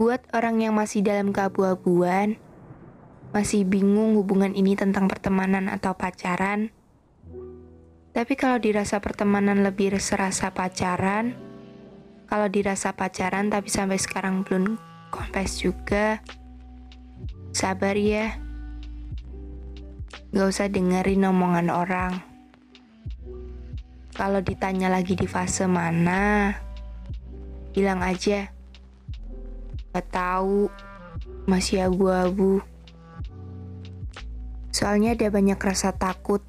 Buat orang yang masih dalam keabu-abuan, masih bingung hubungan ini tentang pertemanan atau pacaran. Tapi kalau dirasa pertemanan lebih serasa pacaran, kalau dirasa pacaran tapi sampai sekarang belum confess juga, sabar ya. Gak usah dengerin omongan orang. Kalau ditanya lagi di fase mana, bilang aja, gak tahu, masih abu-abu. Soalnya ada banyak rasa takut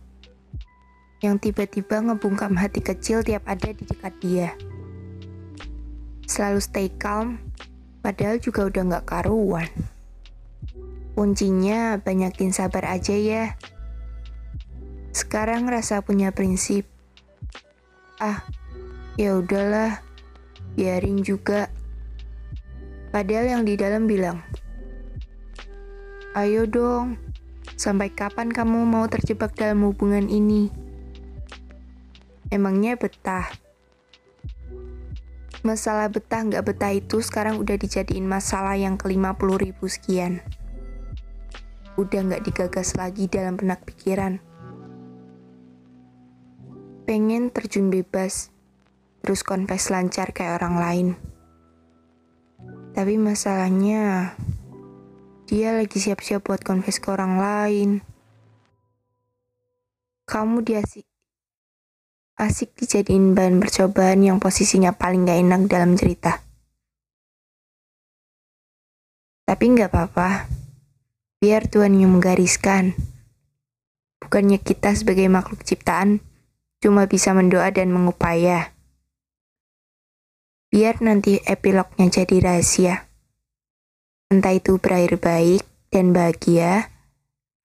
yang tiba-tiba ngebungkam hati kecil tiap ada di dekat dia. Selalu stay calm, padahal juga udah gak karuan. Kuncinya banyakin sabar aja ya. Sekarang rasa punya prinsip. Ah, ya udahlah, biarin juga. Padahal yang di dalam bilang, Ayo dong, sampai kapan kamu mau terjebak dalam hubungan ini? Emangnya betah? Masalah betah nggak betah itu sekarang udah dijadiin masalah yang ke 50 ribu sekian. Udah nggak digagas lagi dalam benak pikiran. Pengen terjun bebas, terus confess lancar kayak orang lain. Tapi masalahnya, dia lagi siap-siap buat confess ke orang lain. Kamu diasik asik dijadiin bahan percobaan yang posisinya paling gak enak dalam cerita. Tapi nggak apa-apa, biar Tuhan yang menggariskan. Bukannya kita sebagai makhluk ciptaan cuma bisa mendoa dan mengupaya. Biar nanti epilognya jadi rahasia. Entah itu berakhir baik dan bahagia,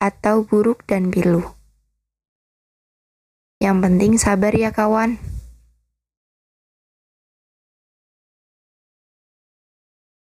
atau buruk dan pilu. Yang penting sabar ya kawan.